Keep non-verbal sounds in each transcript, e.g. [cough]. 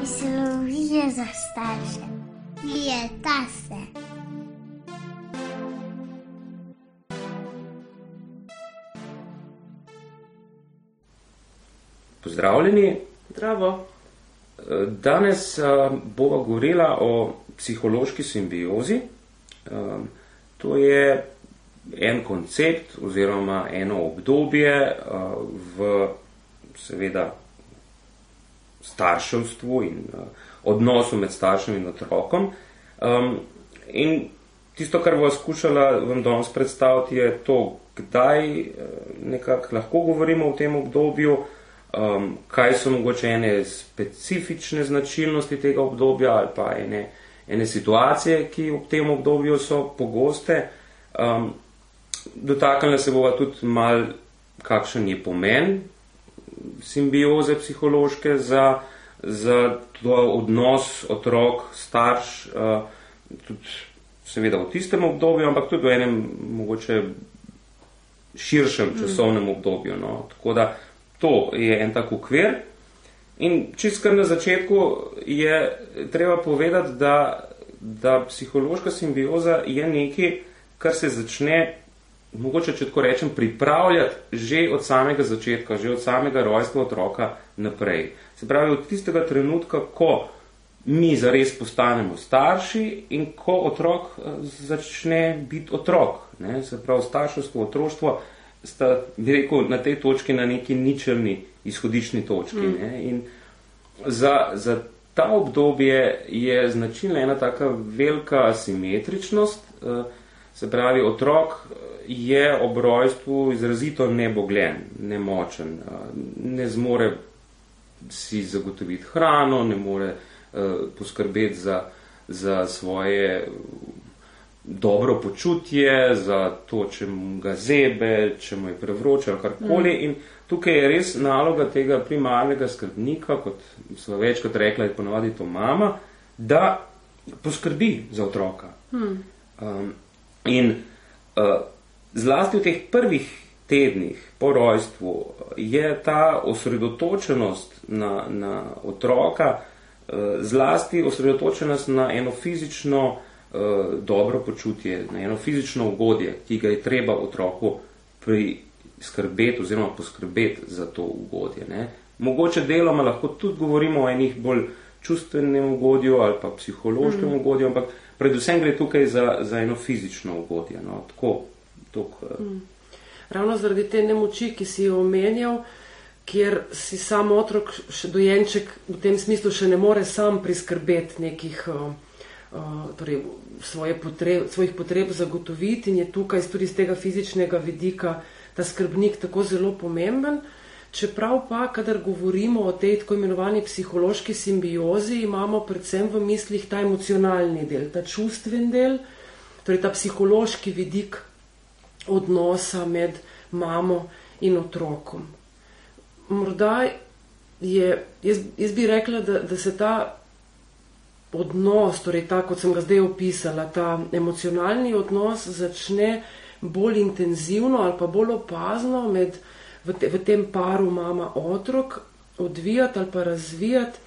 Mislijo za starše. Je ta se. Pozdravljeni. Zdravo. Danes bova govorila o psihološki simbiozi. To je en koncept oziroma eno obdobje v seveda starševstvu in odnosu med staršem in otrokom. In tisto, kar bova skušala vam danes predstaviti, je to, kdaj nekako lahko govorimo o tem obdobju, um, kaj so mogoče ene specifične značilnosti tega obdobja ali pa ene, ene situacije, ki v tem obdobju so pogoste. Um, dotaknila se bova tudi mal, kakšen je pomen simbioze psihološke za, za odnos otrok, starš, uh, tudi seveda v tistem obdobju, ampak tudi v enem mogoče širšem časovnem obdobju. No. Tako da To je en tak ukvir. In čist kar na začetku je treba povedati, da, da psihološka simbioza je nekaj, kar se začne, mogoče če tako rečem, pripravljati že od samega začetka, že od samega rojstva otroka naprej. Se pravi, od tistega trenutka, ko mi zares postanemo starši in ko otrok začne biti otrok. Ne? Se pravi, starševstvo, otroštvo sta, bi rekel, na tej točki na neki ničelni izhodišni točki. Mm. Ne? In za, za ta obdobje je značilna ena taka velika asimetričnost, eh, se pravi, otrok je ob rojstvu izrazito nebogljen, nemočen, eh, ne zmore si zagotoviti hrano, ne more eh, poskrbeti za, za svoje dobro počutje, za to, če mu ga zebe, če mu je prevroče ali karkoli. Mm. In tukaj je res naloga tega primarnega skrbnika, kot smo večkrat rekli, je ponovadi to mama, da poskrbi za otroka. Mm. Um, in uh, zlasti v teh prvih tednih po rojstvu je ta osredotočenost na, na otroka, uh, zlasti osredotočenost na eno fizično uh, dobro počutje, na eno fizično ugodje, ki ga je treba otroku priskrbeti oziroma poskrbeti za to ugodje. Ne. Mogoče deloma lahko tudi govorimo o enih bolj čustvenem ugodju ali pa psihološkem mm. ugodju, ampak predvsem gre tukaj za, za eno fizično ugodje. No. Tako, tok, uh, mm. Ravno zaradi te nemoči, ki si jo omenjal, kjer si sam otrok, dojenček v tem smislu še ne more sam priskrbeti nekih uh, torej, svoje potreb, svojih potreb zagotoviti in je tukaj tudi iz tega fizičnega vidika ta skrbnik tako zelo pomemben. Čeprav pa, kadar govorimo o tej tako imenovani psihološki simbiozi, imamo predvsem v mislih ta emocionalni del, ta čustven del, torej ta psihološki vidik odnosa med mamo in otrokom. Morda je, jaz, jaz bi rekla, da, da se ta odnos, torej ta, kot sem ga zdaj opisala, ta emocionalni odnos začne bolj intenzivno ali pa bolj opazno med, v, te, v tem paru mama-otrok odvijati ali pa razvijati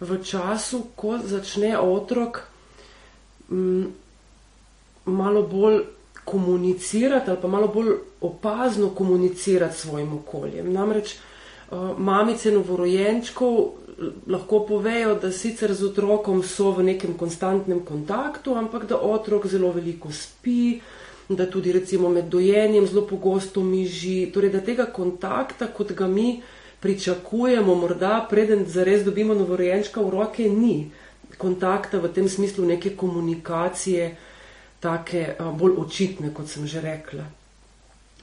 v času, ko začne otrok m, mm, malo bolj komunicirati ali pa malo bolj opazno komunicirati s svojim okoljem. Namreč uh, mamice novorojenčkov lahko povejo, da sicer z otrokom so v nekem konstantnem kontaktu, ampak da otrok zelo veliko spi, da tudi recimo med dojenjem zelo pogosto miži, torej da tega kontakta, kot ga mi pričakujemo, morda preden zares dobimo novorojenčka v roke, ni kontakta v tem smislu neke komunikacije, take bolj očitne, kot sem že rekla.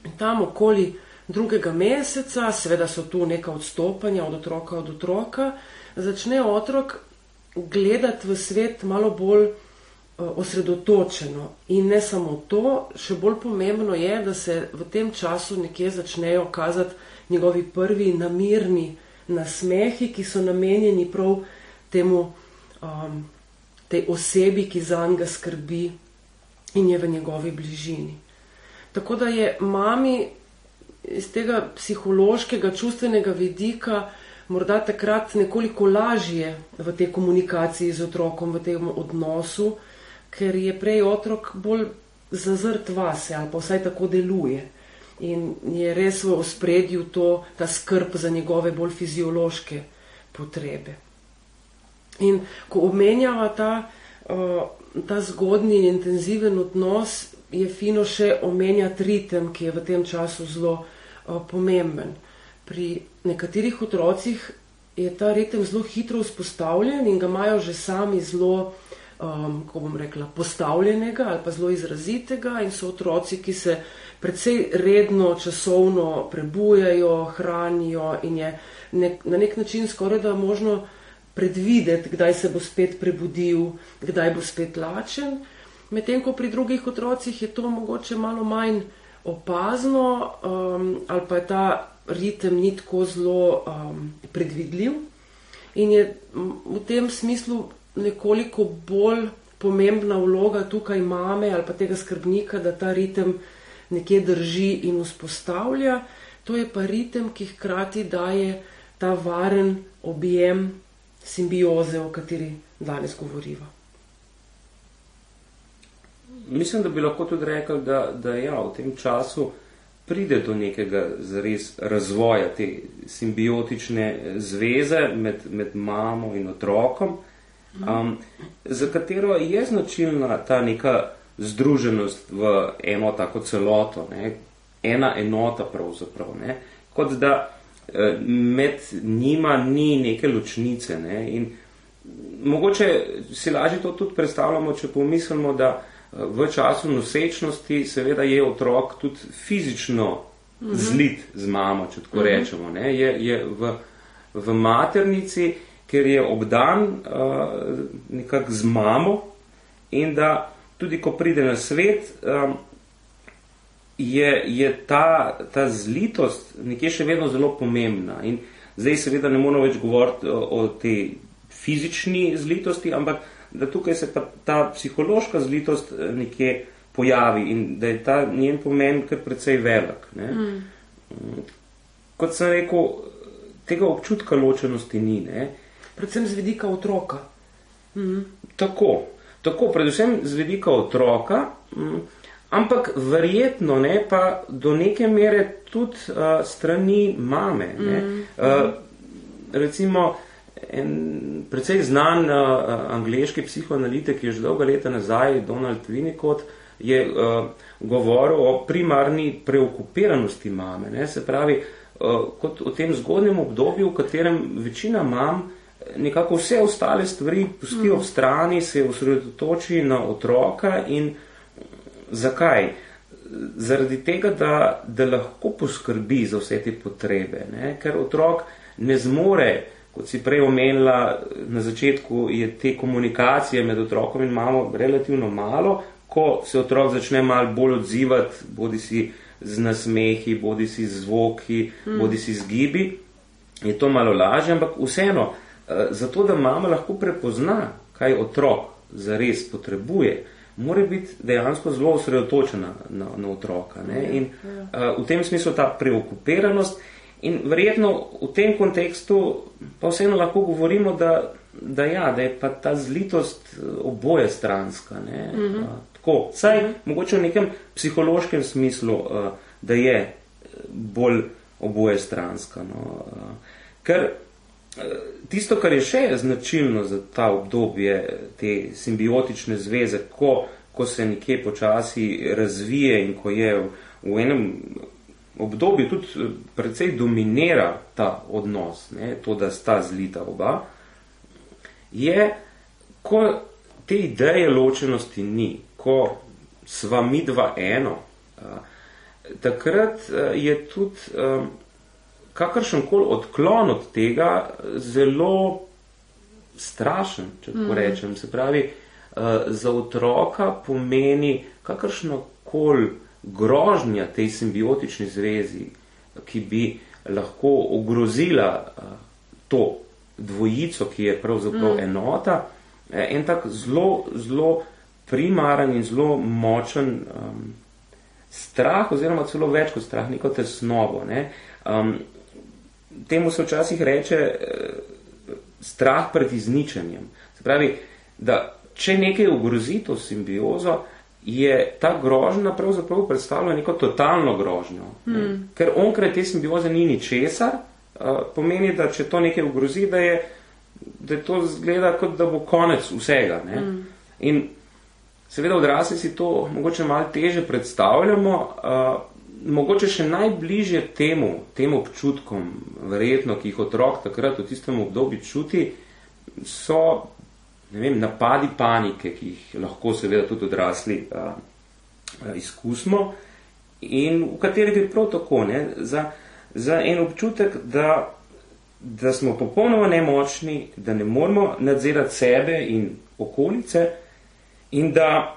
In tam okoli drugega meseca, seveda so tu neka odstopanja od otroka od otroka, začne otrok gledati v svet malo bolj osredotočeno. In ne samo to, še bolj pomembno je, da se v tem času nekje začnejo kazati njegovi prvi namirni nasmehi, ki so namenjeni prav temu, um, tej osebi, ki za njega skrbi in je v njegovi bližini. Tako da je mami iz tega psihološkega, čustvenega vidika morda takrat nekoliko lažje v tej komunikaciji z otrokom, v tem odnosu, ker je prej otrok bolj zazrt vase ali pa vsaj tako deluje. In je res v ospredju to, ta skrb za njegove bolj fiziološke potrebe. In ko omenjava ta, uh, ta zgodni in intenziven odnos, je fino še omenjati ritem, ki je v tem času zelo uh, pomemben. Pri nekaterih otrocih je ta ritem zelo hitro vzpostavljen in ga imajo že sami zelo um, ko bom rekla, postavljenega ali pa zelo izrazitega in so otroci, ki se predvsej redno, časovno prebujajo, hranijo in je nek, na nek način skoraj da možno predvideti, kdaj se bo spet prebudil, kdaj bo spet lačen. Medtem ko pri drugih otrocih je to mogoče malo manj opazno um, ali pa je ta ritem ni tako zelo um, predvidljiv. In je v tem smislu nekoliko bolj pomembna vloga tukaj mame ali pa tega skrbnika, da ta ritem nekje drži in vzpostavlja. To je pa ritem, ki hkrati daje ta varen objem simbioze, o kateri danes govoriva. Mislim, da bi lahko tudi rekel, da, da ja, v tem času pride do nekega zares razvoja te simbiotične zveze med, med mamo in otrokom um, za katero je značilna ta neka združenost v eno tako celoto, ne? ena enota pravzaprav, ne? kot da eh, med njima ni neke ločnice. Ne? In mogoče si lažje to tudi predstavljamo, če pomislimo, da eh, v času nosečnosti seveda je otrok tudi fizično mhm. zlit z mamo, če tako mhm. rečemo. Ne? Je, je v, v maternici ker je obdan uh, nekako z mamo in da tudi ko pride na svet, um, je, je ta, ta zlitost nekje še vedno zelo pomembna. In zdaj seveda ne moramo več govoriti o, o tej fizični zlitosti, ampak da tukaj se pa ta psihološka zlitost eh, nekje pojavi in da je ta njen pomen kar precej velik. Ne? Mm. Kot sem rekel, tega občutka ločenosti ni. Ne? Predvsem z vidika otroka. Mhm. Tako, tako, predvsem z vidika otroka, mhm. ampak verjetno ne pa do neke mere tudi uh, strani mame. Ne? Mhm. Uh, recimo, en precej znan uh, angliški psihoanalitik, ki je že dolga leta nazaj, Donald Winnicott, je uh, govoril o primarni preokupiranosti mame. Ne? Se pravi, uh, kot v tem zgodnjem obdobju, v katerem večina mam nekako vse ostale stvari pusti ob strani, se osredotoči na otroka in zakaj? Zaradi tega, da, da lahko poskrbi za vse te potrebe, ne? ker otrok ne zmore, kot si prej omenila na začetku, je te komunikacije med otrokom in mamo relativno malo, ko se otrok začne malo bolj odzivati, bodi si z nasmehi, bodi si z zvoki, mm. bodi si z gibi, je to malo lažje, ampak vseeno, zato, da mama lahko prepozna, kaj otrok zares potrebuje, mora biti dejansko zelo osredotočena na, na otroka. Ne? Ja, in uh, v tem smislu ta preokupiranost in verjetno v tem kontekstu pa vseeno lahko govorimo, da, da, ja, da je pa ta zlitost eh, oboje stranska. Ne? Uh -huh. uh, tako, saj uh mhm. -huh. mogoče v nekem psihološkem smislu, uh, da je bolj oboje stranska. No? Uh, ker tisto, kar je še značilno za ta obdobje, te simbiotične zveze, ko, ko se nekje počasi razvije in ko je v, v enem obdobju tudi eh, precej dominira ta odnos, ne, to, da sta zlita oba, je, ko te ideje ločenosti ni, ko sva mi dva eno, a, takrat a, eh, je tudi a, kakršen koli odklon od tega zelo strašen, če tako mm. rečem. Se pravi, uh, za otroka pomeni kakršno koli grožnja tej simbiotični zvezi, ki bi lahko ogrozila uh, to dvojico, ki je pravzaprav mm. enota, eh, en tak zelo, zelo primaren in zelo močen um, strah, oziroma celo več kot strah, neko tesnobo. Ne? Um, temu se včasih reče uh, strah pred izničenjem. Se pravi, da če nekaj ogrozi to simbiozo, je ta grožnja pravzaprav predstavlja neko totalno grožnjo. Mm. Ker onkraj te simbioze ni ničesar, uh, pomeni, da če to nekaj ogrozi, da je, da je to zgleda kot da bo konec vsega. Mm. In seveda odrasli si to mogoče malo teže predstavljamo, uh, mogoče še najbližje temu, temu občutkom, verjetno, ki jih otrok takrat v tistem obdobju čuti, so vem, napadi panike, ki jih lahko seveda tudi odrasli a, a, izkusimo in v kateri bi prav tako, ne, za, za en občutek, da, da smo popolnoma nemočni, da ne moramo nadzirati sebe in okolice in da,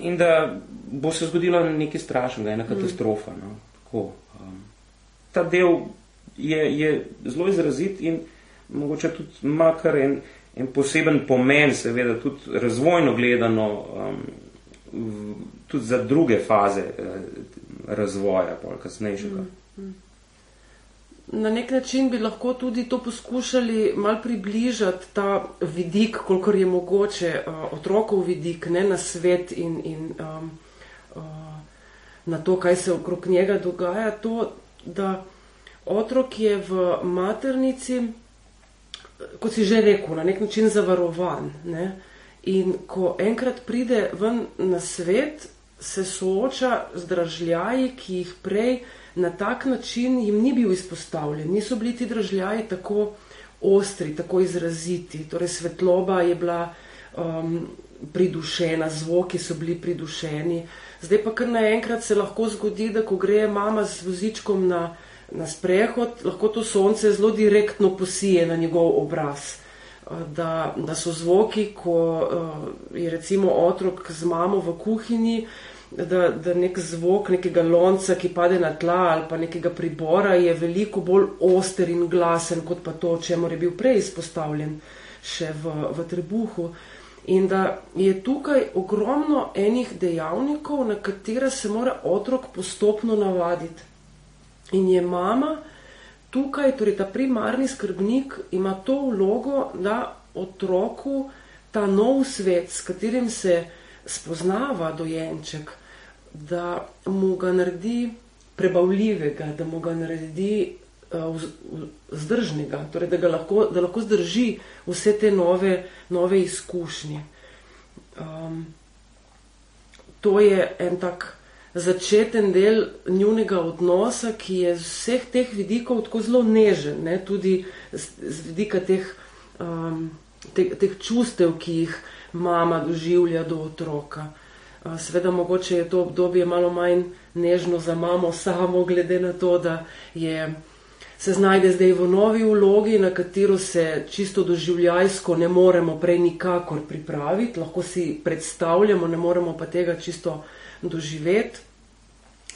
in da bo se zgodilo nekaj strašnega, ena katastrofa. No, tako, um, ta del je, je zelo izrazit in mogoče tudi makar en, en poseben pomen, seveda tudi razvojno gledano, um, tudi za druge faze eh, razvoja, pa kasnejšega. Mm, mm. Na nek način bi lahko tudi to poskušali mal približati, ta vidik, kolikor je mogoče, uh, otrokov vidik, ne na svet in, in um, uh, na to, kaj se okrog njega dogaja. To, da otrok je v maternici, kot si že rekel, na nek način zavarovan. Ne? In ko enkrat pride ven na svet, se sooča z dražljaji, ki jih prej na tak način jim ni bil izpostavljen. Niso bili ti dražljaji tako ostri, tako izraziti. Torej, svetloba je bila um, pridušena, zvoki so bili pridušeni. Zdaj pa kar naenkrat se lahko zgodi, da ko gre mama z vozičkom na na sprehod, lahko to sonce zelo direktno posije na njegov obraz. Da, da so zvoki, ko uh, je recimo otrok z mamo v kuhinji, da, da nek zvok nekega lonca, ki pade na tla ali pa nekega pribora, je veliko bolj oster in glasen, kot pa to, čemu je bil prej izpostavljen še v, v trebuhu. In da je tukaj ogromno enih dejavnikov, na katere se mora otrok postopno navaditi. In je mama tukaj, torej ta primarni skrbnik, ima to vlogo, da otroku ta nov svet, s katerim se spoznava dojenček, da mu ga naredi prebavljivega, da mu ga naredi uh, zdržnega, torej da, lahko, da lahko zdrži vse te nove, nove izkušnje. Um, to je en tak začeten del njunega odnosa, ki je z vseh teh vidikov tako zelo nežen, ne? tudi z, z vidika teh, um, te, teh čustev, ki jih mama doživlja do otroka. Uh, Sveda mogoče je to obdobje malo manj nežno za mamo samo, glede na to, da je, se znajde zdaj v novi vlogi, na katero se čisto doživljajsko ne moremo prej nikakor pripraviti, lahko si predstavljamo, ne moremo pa tega čisto doživeti,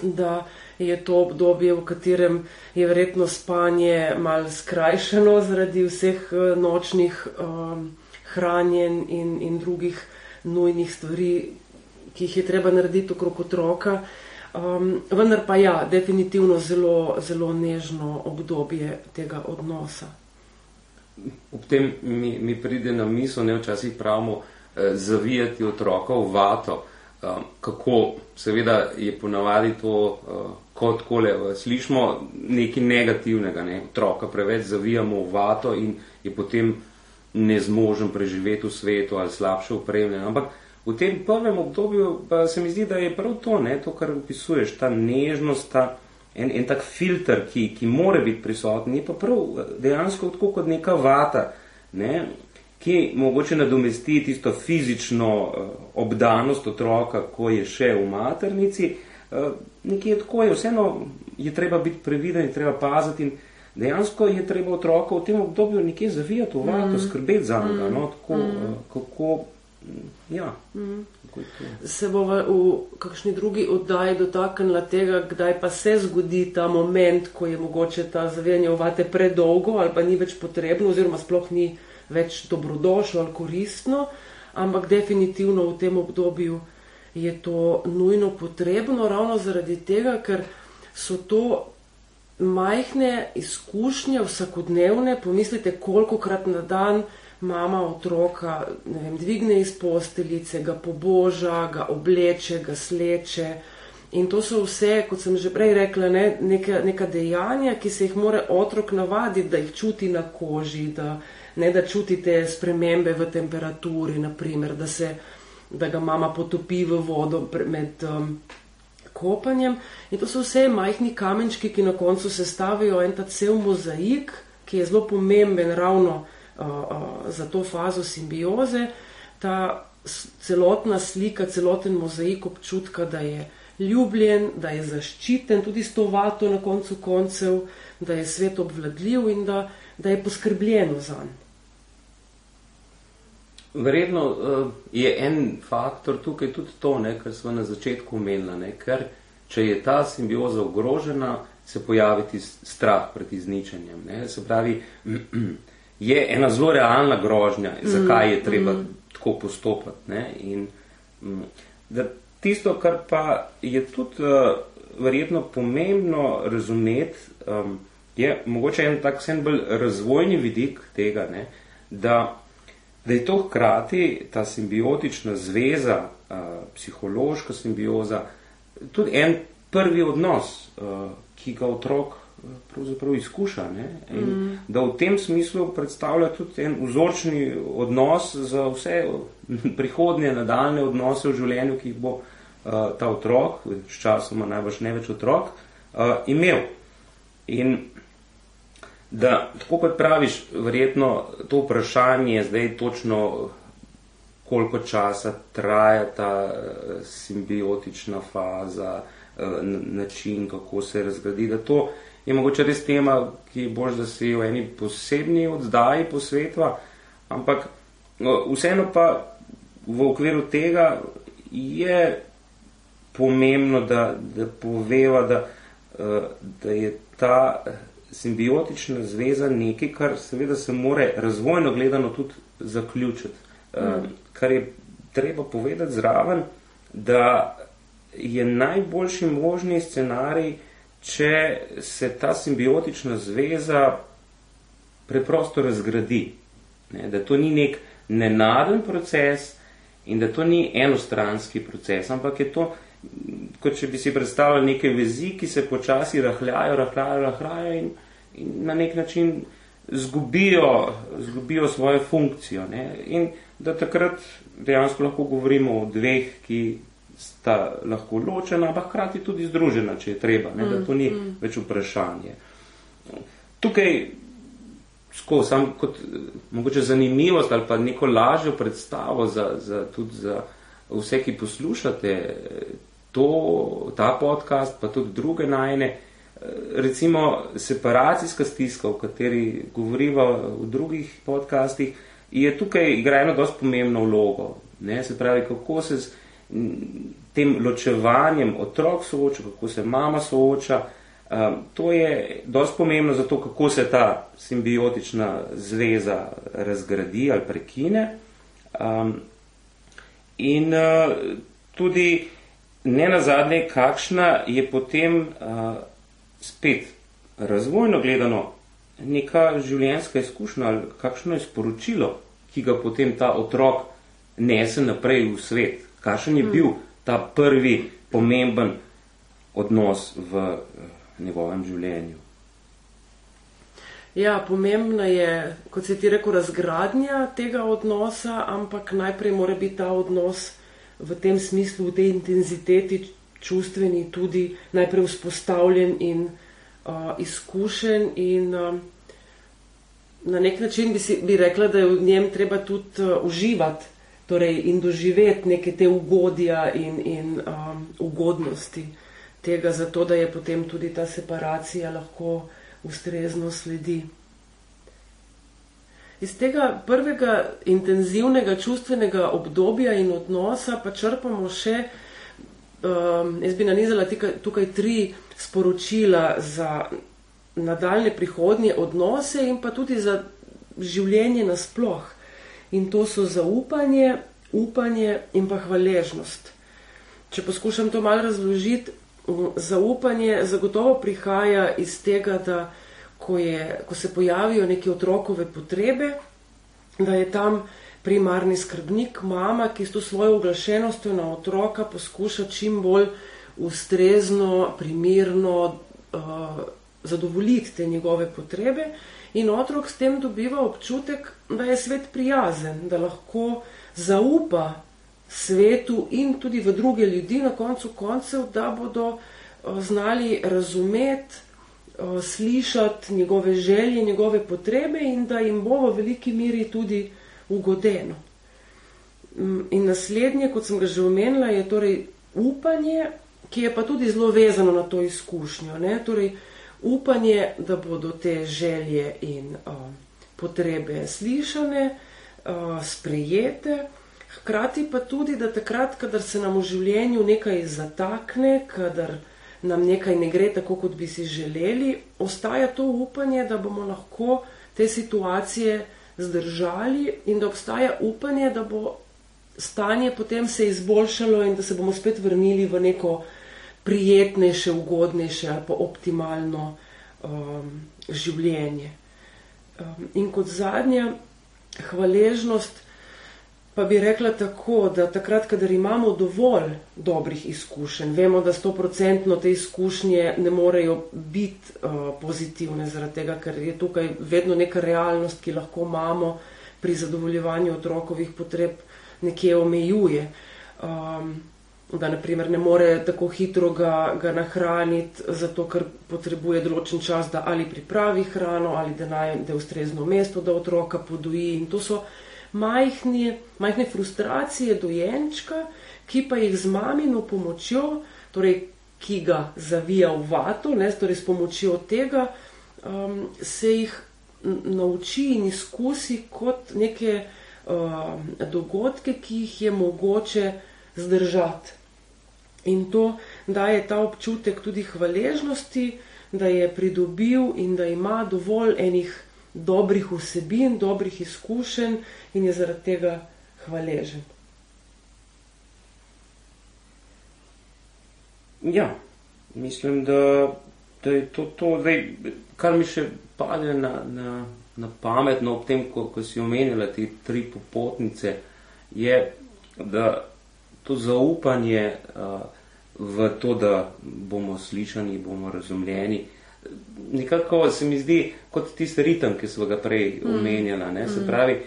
da je to obdobje, v katerem je verjetno spanje mal skrajšano zaradi vseh eh, nočnih um, hranjen in, in drugih nujnih stvari, ki jih je treba narediti okrog otroka. Um, vendar pa ja, definitivno zelo, zelo nežno obdobje tega odnosa. Ob tem mi, mi pride na misel, ne včasih pravimo, eh, zavijati otroka v vato. Um, kako seveda je ponavadi to, uh, kot kole, uh, slišimo nekaj negativnega, ne? otroka preveč zavijamo v vato in je potem nezmožen preživeti v svetu ali slabše upremljen. Ampak v tem prvem obdobju pa se mi zdi, da je prav to, ne? to kar opisuješ, ta nežnost, ta en, en tak filter, ki, ki more biti prisoten, je pa prav uh, dejansko tako kot neka vata. Ne? Ki mogoče nadomesti tisto fizično uh, obdanost otroka, ko je še v maternici. Uh, nekje tako je, vseeno je treba biti previden, je treba paziti in dejansko je treba otroka v tem obdobju nekje zavijati v vato, mm. skrbeti za njega. No, tako, mm. uh, kako, ja, mm. Se bo v, v kakšni drugi oddaji dotaknila tega, kdaj pa se zgodi ta moment, ko je mogoče ta zavijanje v vate predolgo ali pa ni več potrebno oziroma sploh ni več dobrodošlo ali koristno, ampak definitivno v tem obdobju je to nujno potrebno, ravno zaradi tega, ker so to majhne izkušnje, vsakodnevne, pomislite, koliko krat na dan mama otroka vem, dvigne iz posteljice, ga poboža, ga obleče, ga sleče. In to so vse, kot sem že prej rekla, ne, neka, neka dejanja, ki se jih mora otrok navaditi, da jih čuti na koži, da, ne, da čutite spremembe v temperaturi, naprimer, da, se, da ga mama potopi v vodo med um, kopanjem. In to so vse majhni kamenčki, ki na koncu sestavijo en ta cel mozaik, ki je zelo pomemben ravno uh, uh, za to fazo simbioze. Ta celotna slika, celoten mozaik občutka, da je ljubljen, da je zaščiten, tudi s to vato na koncu koncev, da je svet obvladljiv in da, da je poskrbljeno za njega. Verjetno uh, je en faktor tukaj tudi to, ne, kar smo na začetku omenili, ker če je ta simbioza ogrožena, se pojavi strah pred izničenjem. Ne. Se pravi, [clears throat] je ena zelo realna grožnja, zakaj je treba mm. tako postopati. Ne. In, mm, da, Tisto, kar pa je tudi uh, verjetno pomembno razumeti, um, je mogoče en tak sen bolj razvojni vidik tega, ne, da, da je to hkrati ta simbiotična zveza, uh, psihološka simbioza, tudi en prvi odnos, uh, ki ga otrok pravzaprav izkuša. Ne? In mm. da v tem smislu predstavlja tudi en vzorčni odnos za vse prihodnje nadaljne odnose v življenju, ki jih bo ta otrok, sčasoma najbrž ne več otrok, uh, imel. In da, tako kot praviš, verjetno to vprašanje zdaj točno, koliko časa traja ta simbiotična faza, način, kako se razgradi, da to je mogoče res tema, ki boš da si v eni posebni oddaji posvetva, ampak vseeno pa v okviru tega je pomembno, da, da poveva, da, da je ta simbiotična zveza nekaj, kar seveda se more razvojno gledano tudi zaključiti. Mm. Kar je treba povedati zraven, da je najboljši možni scenarij, če se ta simbiotična zveza preprosto razgradi. Ne, da to ni nek nenaden proces in da to ni enostranski proces, ampak je to, kot če bi si predstavljali neke vezi, ki se počasi rahljajo, rahljajo, rahljajo in, in na nek način zgubijo, zgubijo svojo funkcijo. Ne. In da takrat dejansko lahko govorimo o dveh, ki sta lahko ločena, ampak hkrati tudi združena, če je treba, ne, da to ni mm, mm. več vprašanje. Tukaj, sko, sam kot mogoče zanimivost ali pa neko lažjo predstavo za, za, tudi za vse, ki poslušate to, ta podcast, pa tudi druge najne, recimo separacijska stiska, o kateri govoriva v drugih podcastih, je tukaj igra eno dosti pomembno vlogo. Ne, se pravi, kako se z, tem ločevanjem otrok sooča, kako se mama sooča. Um, to je dosti pomembno za to, kako se ta simbiotična zveza razgradi ali prekine. Um, in uh, tudi ne nazadnje, kakšna je potem uh, spet razvojno gledano neka življenjska izkušnja ali kakšno je sporočilo, ki ga potem ta otrok nese naprej v svet, kakšen je bil ta prvi pomemben odnos v eh, njegovem življenju. Ja, pomembna je, kot se ti rekel, razgradnja tega odnosa, ampak najprej mora biti ta odnos v tem smislu, v tej intenziteti čustveni tudi najprej vzpostavljen in uh, izkušen in uh, na nek način bi, si, bi rekla, da je v njem treba tudi uh, uživati torej, in doživeti neke te ugodja in, in um, ugodnosti tega, zato da je potem tudi ta separacija lahko ustrezno sledi. Iz tega prvega intenzivnega čustvenega obdobja in odnosa pa črpamo še, um, jaz bi nanizala tukaj, tukaj tri sporočila za nadaljne prihodnje odnose in pa tudi za življenje nasploh in to so zaupanje, upanje in pa hvaležnost. Če poskušam to malo razložiti, zaupanje zagotovo prihaja iz tega, da ko, je, ko se pojavijo neke otrokove potrebe, da je tam primarni skrbnik, mama, ki s to svojo oglašenostjo na otroka poskuša čim bolj ustrezno, primirno uh, zadovoljiti te njegove potrebe. In otrok s tem dobiva občutek, da je svet prijazen, da lahko zaupa svetu in tudi v druge ljudi, na koncu koncev, da bodo uh, znali razumeti, slišati njegove želje, njegove potrebe in da jim bo v veliki miri tudi ugodeno. Mm, in naslednje, kot sem ga že omenila, je torej upanje, ki je pa tudi zelo vezano na to izkušnjo. Ne? Torej, upanje, da bodo te želje in uh, potrebe slišane, uh, sprejete, hkrati pa tudi, da takrat, kadar se nam v življenju nekaj zatakne, kadar nam nekaj ne gre tako, kot bi si želeli, ostaja to upanje, da bomo lahko te situacije zdržali in da obstaja upanje, da bo stanje potem se izboljšalo in da se bomo spet vrnili v neko prijetnejše, ugodnejše ali pa optimalno um, življenje. Um, in kot zadnja, hvaležnost, pa bi rekla tako, da takrat, kadar imamo dovolj dobrih izkušenj, vemo, da sto procentno te izkušnje ne morejo biti uh, pozitivne, zaradi tega, ker je tukaj vedno neka realnost, ki lahko imamo pri zadovoljevanju otrokovih potreb, nekje omejuje. Um, da naprimer ne more tako hitro ga, ga nahraniti, zato ker potrebuje določen čas, da ali pripravi hrano, ali da najde ustrezno mesto, da otroka podoji. In to so majhne, majhne frustracije dojenčka, ki pa jih z mamino pomočjo, torej ki ga zavija v vato, ne, torej s pomočjo tega, um, se jih nauči in izkusi kot neke um, dogodke, ki jih je mogoče zdržati. In to daje ta občutek tudi hvaležnosti, da je pridobil in da ima dovolj enih dobrih vsebin, dobrih izkušenj in je zaradi tega hvaležen. Ja, mislim, da, da je to to, Zdaj, kar mi še pade na, na, na pamet, no, ob tem, ko, ko si omenila te tri popotnice, je, da to zaupanje uh, v to, da bomo slišani, bomo razumljeni. Nekako se mi zdi kot tisti ritem, ki smo ga prej mm. omenjala. Ne? Se mm. pravi,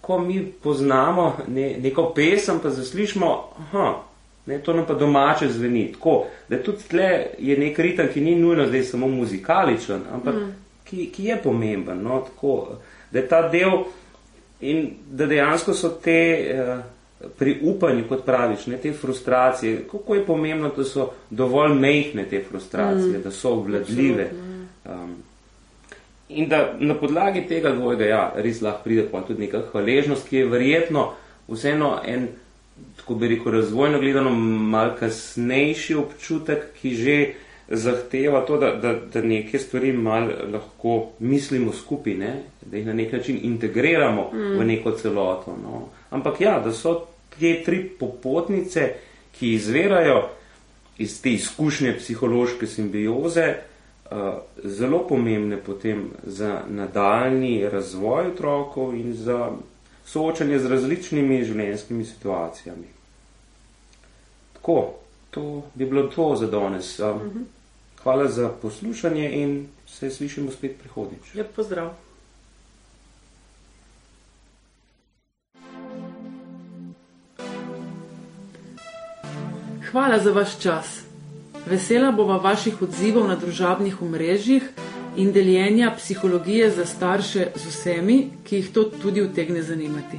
ko mi poznamo ne, neko pesem, pa zaslišimo, aha, ne, to nam pa domače zveni. Tako, da tudi tle je nek ritem, ki ni nujno zdaj samo muzikaličen, ampak mm. ki, ki je pomemben. No? Tako, da je ta del in da dejansko so te. Uh, pri upanju, kot praviš, ne, te frustracije, kako je pomembno, da so dovolj mehne te frustracije, mm. da so obvladljive. Um, in da na podlagi tega dvojega, ja, res lahko pride pa tudi neka hvaležnost, ki je verjetno vseeno en, tako bi rekel, razvojno gledano mal kasnejši občutek, ki že zahteva to, da, da, da neke stvari mal lahko mislimo skupaj, ne? da jih na nek način integriramo mm. v neko celoto. No? Ampak ja, da so te tri popotnice, ki izvirajo iz te izkušnje psihološke simbioze, eh, zelo pomembne potem za nadaljni razvoj otrokov in za soočanje z različnimi življenjskimi situacijami. Tako, to bi bilo to za danes. Eh, mhm. Hvala za poslušanje in se slišimo spet prihodnič. Lep pozdrav. Hvala za vaš čas. Vesela bova vaših odzivov na družabnih omrežjih in deljenja psihologije za starše z vsemi, ki jih to tudi utegne zanimati.